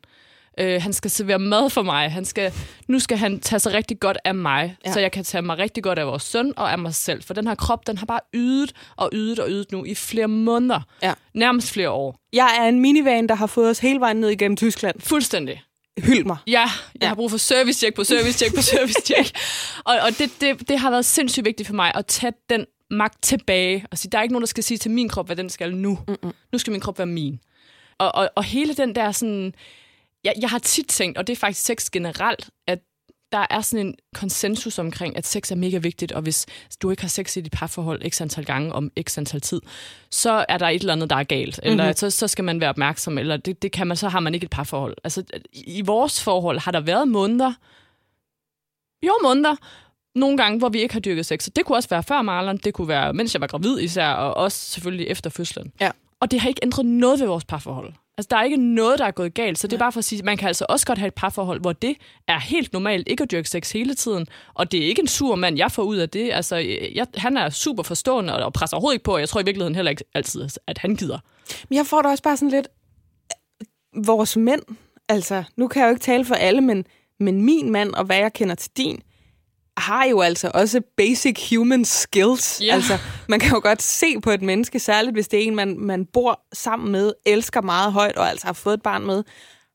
Øh, han skal servere mad for mig. Han skal, nu skal han tage sig rigtig godt af mig, Ja. så jeg kan tage mig rigtig godt af vores søn og af mig selv. For den her krop, den har bare ydet og ydet og ydet nu i flere måneder. Ja. Nærmest flere år. Jeg er en minivan, der har fået os hele vejen ned igennem Tyskland. Fuldstændig. Hyld mig. Ja, jeg Ja. har brug for service-check på service-check på service-check. og og det, det, det har været sindssygt vigtigt for mig at tage den magt tilbage og sige, der er ikke nogen, der skal sige til min krop, hvad den skal nu. Mm-mm. Nu skal min krop være min. Og, og, og hele den der sådan... Jeg, jeg har tit tænkt, og det er faktisk sex generelt, at der er sådan en konsensus omkring, at sex er mega vigtigt, og hvis du ikke har sex i dit parforhold x antal gange om x antal tid, så er der et eller andet, der er galt. Eller Mhm. så, så skal man være opmærksom, eller det, det kan man, så har man ikke et parforhold. Altså, i i vores forhold har der været måneder, jo måneder, nogle gange, hvor vi ikke har dyrket sex. Så det kunne også være før Marlon, det kunne være, mens jeg var gravid især, og også selvfølgelig efter fødslen. Ja. Og det har ikke ændret noget ved vores parforhold. Altså, der er ikke noget, der er gået galt. Så det er bare for at sige, at man kan altså også godt have et parforhold, hvor det er helt normalt ikke at dyrke sex hele tiden. Og det er ikke en sur mand, jeg får ud af det. Altså, jeg, han er super forstående og, og presser overhovedet ikke på. Og jeg tror i virkeligheden heller ikke altid, at han gider. Men jeg får da også bare sådan lidt... Vores mænd, altså, nu kan jeg jo ikke tale for alle, men, men min mand, og hvad jeg kender til din, har jo altså også basic human skills. Ja. Altså, man kan jo godt se på et menneske, særligt hvis det er en, man, man bor sammen med, elsker meget højt, og altså har fået et barn med.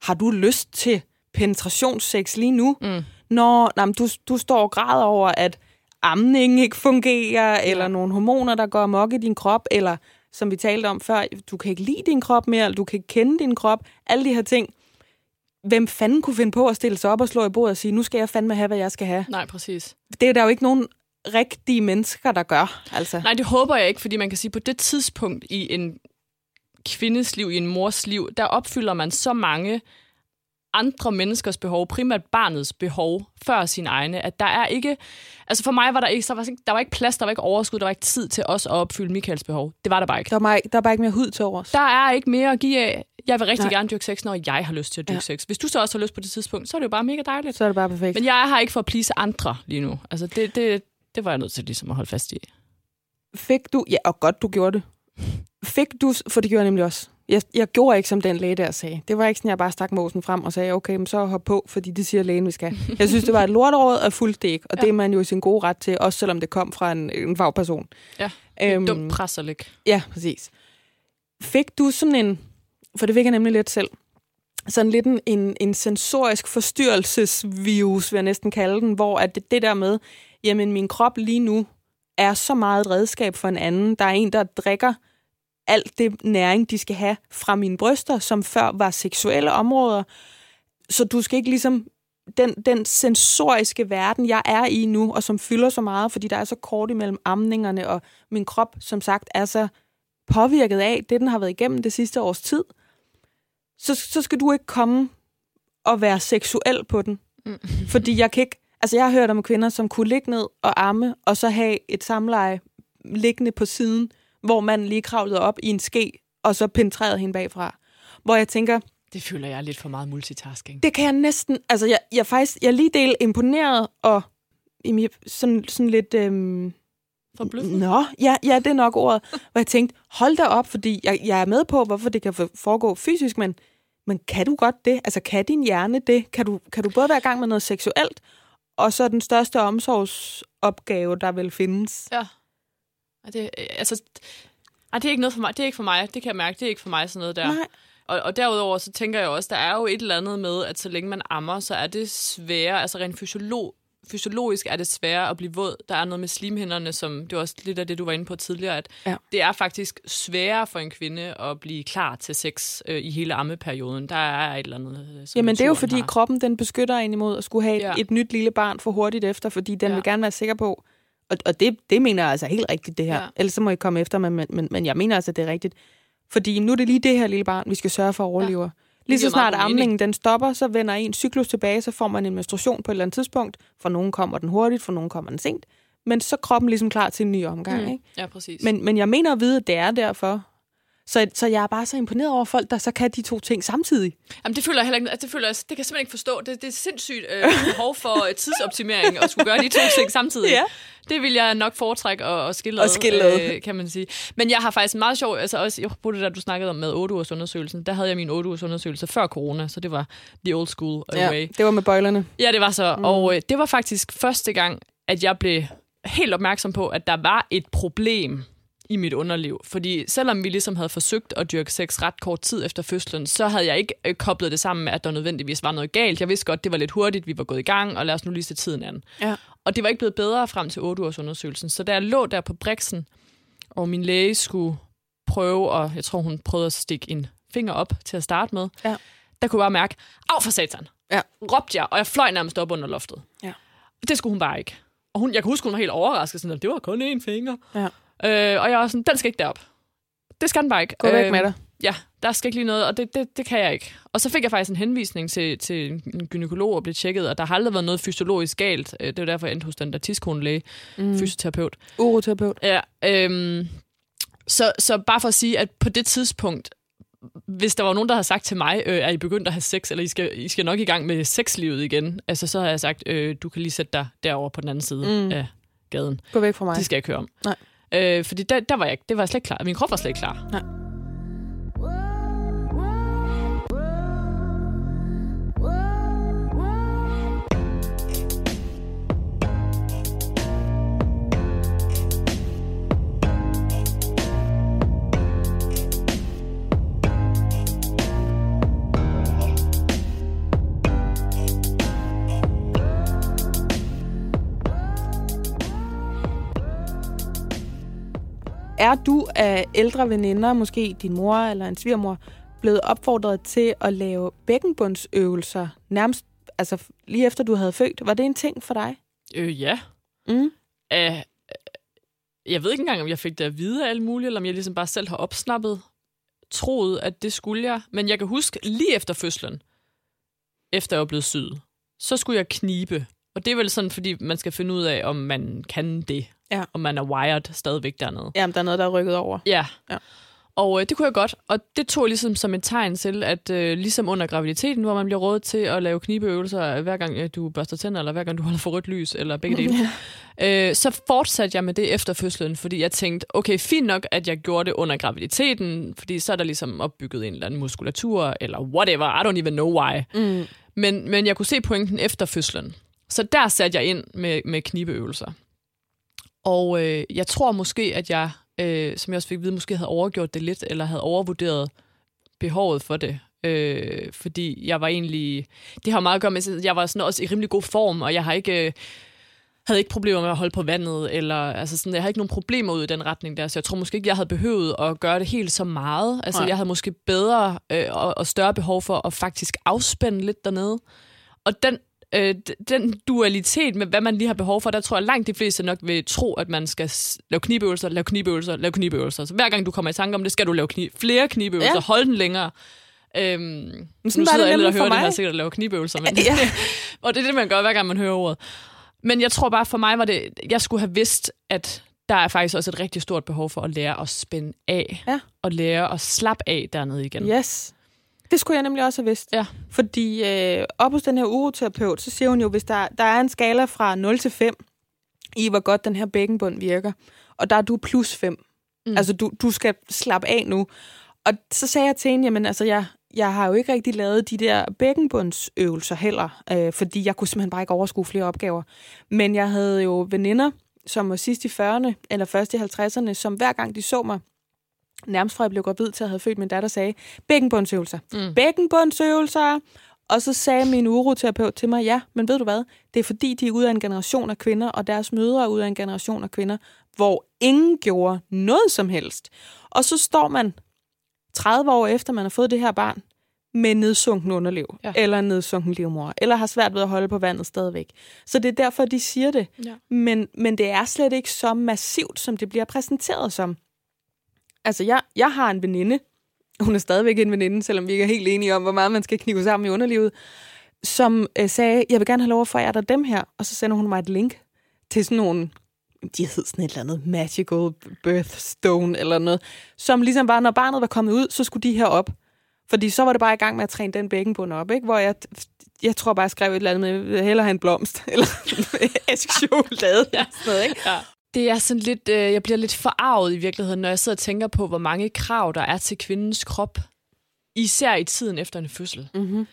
Har du lyst til penetrationssex lige nu? Mm. Nå, nej, du, du står og græder over, at amningen ikke fungerer, ja. eller nogle hormoner, der går amok i din krop, eller som vi talte om før, du kan ikke lide din krop mere, eller du kan ikke kende din krop, alle de her ting. Hvem fanden kunne finde på at stille sig op og slå i bordet og sige, nu skal jeg fandme have, hvad jeg skal have? Nej, præcis. Det er der jo ikke nogen rigtige mennesker, der gør. Altså. Nej, det håber jeg ikke, fordi man kan sige, på det tidspunkt i en kvindes liv, i en mors liv, der opfylder man så mange andre menneskers behov, primært barnets behov, før sin egne, at der er ikke... Altså for mig var der ikke, der var, ikke- der var ikke plads, der var ikke overskud, der var ikke tid til os at opfylde Michaels behov. Det var der bare ikke. Der, er bare, der er bare ikke mere hud til overs. Der er ikke mere at give af. Jeg vil rigtig Nej. Gerne dyrke sex, når jeg har lyst til at dyrke Ja. sex. Hvis du så også har lyst på det tidspunkt, så er det jo bare mega dejligt. Så er det bare perfekt. Men jeg er her ikke for at plise andre lige nu. Altså det, det, det var jeg nødt til ligesom at holde fast i. Fik du... Ja, og godt, du gjorde det. Fik du... For det gjorde jeg nemlig også. Jeg, jeg gjorde ikke, som den læge der sagde. Det var ikke sådan, jeg bare stak måsen frem og sagde, okay, men så hop på, fordi det siger lægen, vi skal. Jeg synes, det var et lorteråd, og fuldt det ikke. Og ja. Det er man jo i sin gode ret til, også selvom det kom fra en, en fagperson. Ja, Øhm, Dumt pres at lægge. Ja, præcis. Fik du sådan en, for det fik jeg nemlig lidt selv, sådan lidt en, en, en sensorisk forstyrrelsesvirus, vil jeg næsten kalde den, hvor at det, det der med, jamen min krop lige nu er så meget et redskab for en anden. Der er en, der drikker alt det næring, de skal have fra mine bryster, som før var seksuelle områder. Så du skal ikke ligesom den, den sensoriske verden, jeg er i nu, og som fylder så meget, fordi der er så kort imellem amningerne, og min krop, som sagt, er så påvirket af det, den har været igennem det sidste års tid, så, så skal du ikke komme og være seksuel på den. Mm. Fordi jeg kan ikke... Altså, jeg har hørt om kvinder, som kunne ligge ned og amme, og så have et samleje liggende på siden, hvor man lige kravlede op i en ske, og så penetrerede hende bagfra. Hvor jeg tænker, Det føler jeg lidt for meget multitasking. det kan jeg næsten... Altså, jeg, jeg er faktisk... Jeg er lige del imponeret, og jamen, sådan, sådan lidt... Øhm, Forbløffet. Nå, ja, ja, det er nok ordet. Hvor jeg tænkte, hold da op, fordi jeg, jeg er med på, hvorfor det kan for- foregå fysisk, men men kan du godt det? Altså, kan din hjerne det? Kan du, kan du både være i gang med noget seksuelt, og så den største omsorgsopgave, der vil findes? Ja. Og det, øh, altså, ej, det er ikke noget for mig. Det er ikke for mig. Det kan jeg mærke. Det er ikke for mig sådan noget der. Nej. Og, og derudover så tænker jeg også, der er jo et eller andet med, at så længe man ammer, så er det sværere, altså rent fysiolog, fysiologisk er det sværere at blive våd. Der er noget med slimhinderne, som det var også lidt af det, du var inde på tidligere, at Ja. det er faktisk sværere for en kvinde at blive klar til sex øh, i hele ammeperioden. Der er et eller andet, øh, som Jamen, det er jo fordi har. kroppen, den beskytter en imod at skulle have ja. Ja. et, et nyt lille barn for hurtigt efter, fordi den Ja. vil gerne være sikker på, og, og det, det mener jeg altså helt rigtigt, det her. Ja. Ellers så må I komme efter mig, men, men, men jeg mener altså, det er rigtigt. Fordi nu er det lige det her lille barn, vi skal sørge for at overleve. Ja. Lige så snart amningen den stopper, så vender en cyklus tilbage, så får man en menstruation på et eller andet tidspunkt. For nogen kommer den hurtigt, for nogen kommer den sent. Men så er kroppen ligesom klar til en ny omgang. Mm. Ikke? Ja, præcis. Men, men jeg mener at vide, at det er derfor. Så, så jeg er bare så imponeret over folk, der så kan de to ting samtidig. Jamen, det føler jeg heller ikke, altså, det, føler jeg, det kan jeg simpelthen ikke forstå. Det, det er sindssygt øh, behov for øh, tidsoptimering at skulle gøre de to ting samtidig. Ja. Det vil jeg nok foretrække at, at skille At skille øh, kan man sige. Men jeg har faktisk meget sjov, altså også, jeg bruger det der, du snakkede om med 8 ugers undersøgelsen. Der havde jeg min 8 ugers undersøgelse før corona, så det var the old school Ja, way. det var med bøjlerne. Ja, det var så. Mm. Og øh, det var faktisk første gang, at jeg blev helt opmærksom på, at der var et problem i mit underliv. Fordi selvom vi ligesom havde forsøgt at dyrke sex ret kort tid efter fødslen, så havde jeg ikke øh, koblet det sammen med, at der nødvendigvis var noget galt. Jeg vidste godt, det var lidt hurtigt, vi var gået i gang, og lad os nu lige se tiden an. Ja. Og det var ikke blevet bedre frem til 8 ugers undersøgelsen. Så da jeg lå der på briksen, og min læge skulle prøve, og jeg tror, hun prøvede at stikke en finger op til at starte med, Ja. der kunne jeg bare mærke, af for satan, Ja. råbte jeg, og jeg fløj nærmest op under loftet. Ja. Det skulle hun bare ikke. Og hun, jeg kan huske, hun var helt overrasket, sådan, at det var kun én finger. Ja. Øh, og jeg var sådan, den skal ikke derop. Det skal den bare ikke. Gå væk Øh, med dig. Ja, der skal ikke lige noget, og det, det, det kan jeg ikke. Og så fik jeg faktisk en henvisning til, til en gynekolog og blev tjekket, og der har aldrig været noget fysiologisk galt. Øh, Det var derfor, jeg endte hos den der tidskonelæge, mm. fysioterapeut. Uroterapeut. Ja, øhm, så, så bare for at sige, at på det tidspunkt, hvis der var nogen, der havde sagt til mig, øh, er I begyndt at have sex, eller I skal, I skal nok i gang med sexlivet igen, altså så har jeg sagt, øh, du kan lige sætte dig derover på den anden side mm. af gaden. Gå væk fra mig. Det skal jeg ikke høre om. Nej. Øh, fordi der, der var jeg det var jeg slet ikke klar. Min krop var slet ikke klar. Nej. Er du af ældre veninder, måske din mor eller en svigermor, blevet opfordret til at lave bækkenbundsøvelser nærmest altså lige efter du havde født? Var det en ting for dig? Øh, ja. Mm. Æh, jeg ved ikke engang, om jeg fik det at vide af alt muligt, eller om jeg ligesom bare selv har opsnappet, troet, at det skulle jeg. Men jeg kan huske, lige efter fødslen, efter jeg var blevet syet, så skulle jeg knibe. Og det er vel sådan, fordi man skal finde ud af, om man kan det. Ja. Om man er wired stadigvæk dernede. Jamen, der er noget, der er rykket over. Ja. Ja. Og øh, det kunne jeg godt, og det tog jeg ligesom som et tegn til, at øh, ligesom under graviditeten, hvor man bliver rådet til at lave knibeøvelser, hver gang øh, du børster tænder, eller hver gang du holder for rødt lys, eller begge dele, øh, så fortsatte jeg med det efter fødslen, fordi jeg tænkte, okay, fint nok, at jeg gjorde det under graviditeten, fordi så er der ligesom opbygget en eller anden muskulatur, eller whatever, I don't even know why. Mm. Men, men jeg kunne se pointen efter fødslen. Så der satte jeg ind med, med knibeøvelser. Og øh, jeg tror måske, at jeg, øh, som jeg også fik at vide, måske havde overgjort det lidt, eller havde overvurderet behovet for det. Øh, fordi jeg var egentlig... Det har meget at gøre med, at jeg var sådan også i rimelig god form, og jeg har ikke... Øh, havde ikke problemer med at holde på vandet, eller altså sådan, jeg havde ikke nogen problemer ud i den retning der, så jeg tror måske ikke, jeg havde behøvet at gøre det helt så meget. Altså, Nej. jeg havde måske bedre øh, og, og større behov for at faktisk afspænde lidt dernede. Og den, øh, den dualitet med, hvad man lige har behov for, der tror jeg langt de fleste nok vil tro, at man skal lave knibeøvelser, lave knibeøvelser, lave knibeøvelser. Så hver gang du kommer i tanke om det, skal du lave kni- flere knibeøvelser, Ja. holde den længere. Øhm, Men nu sådan var sidder alle, der hører det her mig. sikkert at lave knibeøvelser, men Ja. og det er det, man gør, hver gang man hører ordet. Men jeg tror bare, for mig var det, jeg skulle have vidst, at der er faktisk også et rigtig stort behov for at lære at spænde af. Ja. Og lære at slappe af dernede igen. Yes. Det skulle jeg nemlig også have vidst. Ja. Fordi øh, op hos den her uroterapeut, så siger hun jo, hvis der, der er en skala fra 0 til 5, i hvor godt den her bækkenbund virker, og der er du plus 5. Mm. Altså, du, du skal slappe af nu. Og så sagde jeg til hende, jamen altså, jeg, jeg har jo ikke rigtig lavet de der bækkenbundsøvelser heller, øh, fordi jeg kunne simpelthen bare ikke overskue flere opgaver. Men jeg havde jo veninder, som var sidst i 40'erne, eller først i 50'erne, som hver gang de så mig, nærmest fra jeg blev gravid til at have født min datter, sagde, bækkenbundsøvelser. Mm. Bækkenbundsøvelser! Og så sagde min uroterapeut til mig, ja, men ved du hvad? Det er fordi, de er ude af en generation af kvinder, og deres mødre er ude af en generation af kvinder, hvor ingen gjorde noget som helst. Og så står man 30 år efter, man har fået det her barn, med nedsunken underliv, ja. eller nedsunken livmor, eller har svært ved at holde på vandet stadigvæk. Så det er derfor, de siger det. Ja. Men, men det er slet ikke så massivt, som det bliver præsenteret som. Altså, jeg, jeg har en veninde, hun er stadigvæk en veninde, selvom vi ikke er helt enige om, hvor meget man skal knive sammen i underlivet, som øh, sagde, jeg vil gerne have lov at forære dig dem her, og så sender hun mig et link til sådan nogle de hed sådan et eller andet magical birthstone eller noget, som ligesom bare, når barnet var kommet ud, så skulle de her op. Fordi så var det bare i gang med at træne den bækkenbund op, ikke? hvor jeg, jeg tror bare, jeg skrev et eller andet med, hellere have en blomst, eller æsk chokolade, ja. sådan noget, ikke? Ja. Det er sådan lidt, øh, jeg bliver lidt forarvet i virkeligheden, når jeg sidder og tænker på, hvor mange krav der er til kvindens krop, især i tiden efter en fødsel. Mm-hmm.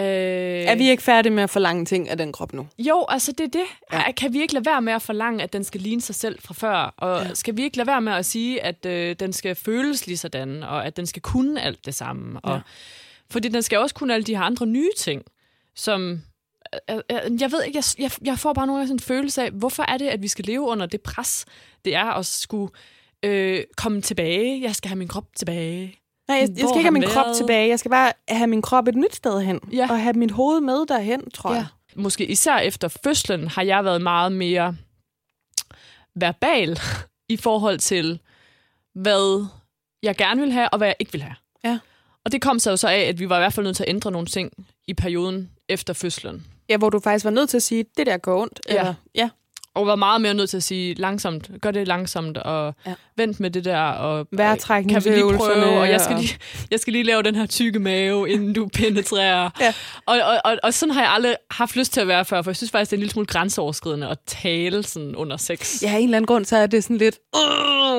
Øh, er vi ikke færdige med at forlange ting af den krop nu? Jo, altså det er det. Ja. Kan vi ikke lade være med at forlange, at den skal ligne sig selv fra før? Og ja. skal vi ikke lade være med at sige, at øh, den skal føles lige sådan, og at den skal kunne alt det samme? Og, ja. Fordi den skal også kunne alle de her andre nye ting, som... Jeg, øh, øh, jeg ved ikke, jeg, jeg, jeg får bare nogle sådan en følelse af, hvorfor er det, at vi skal leve under det pres, det er at skulle øh, komme tilbage. Jeg skal have min krop tilbage. Nej, jeg, jeg skal ikke have min været? krop tilbage. Jeg skal bare have min krop et nyt sted hen. Ja. Og have mit hoved med derhen, tror ja. jeg. Måske især efter fødslen har jeg været meget mere verbal i forhold til, hvad jeg gerne vil have, og hvad jeg ikke vil have. Ja. Og det kom så jo så af, at vi var i hvert fald nødt til at ændre nogle ting i perioden efter fødslen. Ja, hvor du faktisk var nødt til at sige, det der går ondt. Ja. Eller, ja og var meget mere nødt til at sige langsomt, gør det langsomt, og ja. Vent med det der, og kan vi lige prøve, og jeg skal lige, jeg skal lige lave den her tykke mave, inden du penetrerer. Ja. Og, og, og, og sådan har jeg aldrig haft lyst til at være før, for jeg synes faktisk, det er en lille smule grænseoverskridende at tale sådan under sex. Ja, en eller anden grund, så er det sådan lidt... Uh,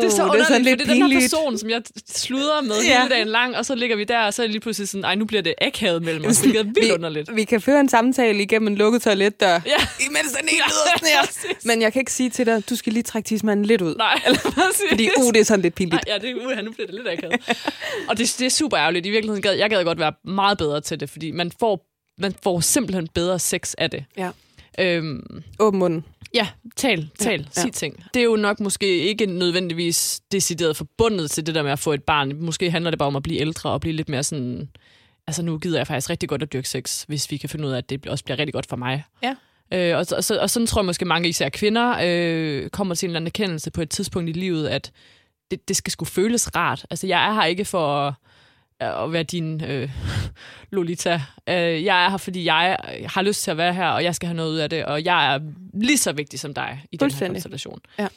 det er så underligt, det er sådan lidt for det er den her person, som jeg sluder med ja. hele dagen lang, og så ligger vi der, og så er det lige pludselig sådan, ej, nu bliver det akavet mellem os, hvilket er vildt vi, underligt. Vi kan føre en samtale igennem en lukket toiletdør, ja. imens den ene ja, Men jeg kan ikke sige til dig, du skal lige trække tidsmanden lidt ud. Nej, Eller, Fordi uh, det er sådan lidt pinligt. Nej, ja, det, uh, nu bliver det lidt akavet. og det, det er super ærgerligt. I virkeligheden gad jeg gad godt være meget bedre til det, fordi man får, man får simpelthen bedre sex af det. Ja. Øhm, Åben munden. Ja, tal, tal, ja, sig ja. ting. Det er jo nok måske ikke nødvendigvis decideret forbundet til det der med at få et barn. Måske handler det bare om at blive ældre og blive lidt mere sådan... Altså nu gider jeg faktisk rigtig godt at dyrke sex, hvis vi kan finde ud af, at det også bliver rigtig godt for mig. Ja. Øh, og, og, og, og sådan tror jeg måske mange, især kvinder, øh, kommer til en eller anden erkendelse på et tidspunkt i livet, at det, det skal skulle føles rart. Altså, jeg er her ikke for at, at være din øh, Lolita. Øh, jeg er her, fordi jeg har lyst til at være her, og jeg skal have noget ud af det, og jeg er lige så vigtig som dig i den her konstellation. Ja.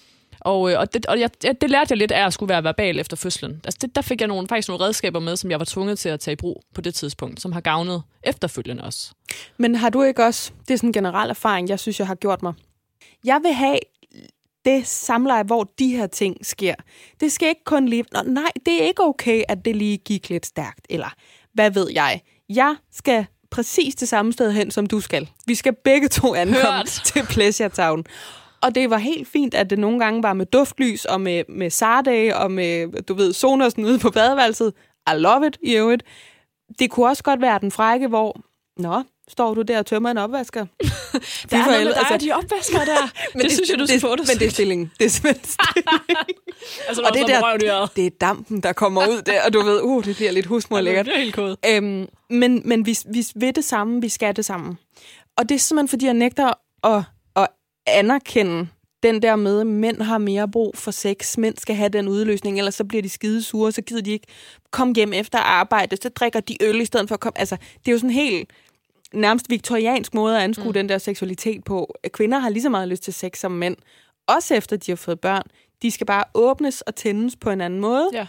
Og, øh, og, det, og jeg, det lærte jeg lidt af at skulle være verbal efter fødslen. Altså det, der fik jeg nogle, faktisk nogle redskaber med, som jeg var tvunget til at tage i brug på det tidspunkt, som har gavnet efterfølgende også. Men har du ikke også, det er sådan en generel erfaring, jeg synes, jeg har gjort mig. Jeg vil have det samleje, hvor de her ting sker. Det skal ikke kun lige... Nå, nej, det er ikke okay, at det lige gik lidt stærkt. Eller hvad ved jeg? Jeg skal præcis det samme sted hen, som du skal. Vi skal begge to ankomme Hørt. til Pleasure Town. Og det var helt fint, at det nogle gange var med duftlys og med, med sardage og med, du ved, Sonosen ude på badeværelset. I love it, i øvrigt. Det kunne også godt være den frække, hvor, nå, står du der og tømmer en opvasker. der er noget med dig altså, de opvasker der. men det, det synes jeg, du skal få det. Men det er stillingen. Det er simpelthen altså, og det, der, det er dampen, der kommer ud der, og du ved, uh, det bliver lidt husmorlækkert. Ja, det er helt øhm, men, men vi, vi vil det samme, vi skal det samme. Og det er simpelthen, fordi jeg nægter at anerkende den der med, at mænd har mere brug for sex, mænd skal have den udløsning, ellers så bliver de skide sure, så gider de ikke komme hjem efter arbejde, så drikker de øl i stedet for at komme... Altså, det er jo sådan helt nærmest viktoriansk måde at anskue mm. den der seksualitet på. Kvinder har lige så meget lyst til sex som mænd, også efter de har fået børn. De skal bare åbnes og tændes på en anden måde. Ja.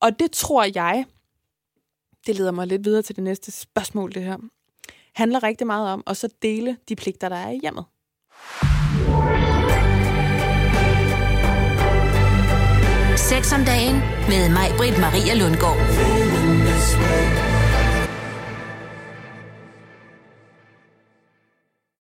Og det tror jeg, det leder mig lidt videre til det næste spørgsmål, det her, handler rigtig meget om at så dele de pligter, der er i hjemmet. 6 om dagen med mig, Britt Maria Lundgaard.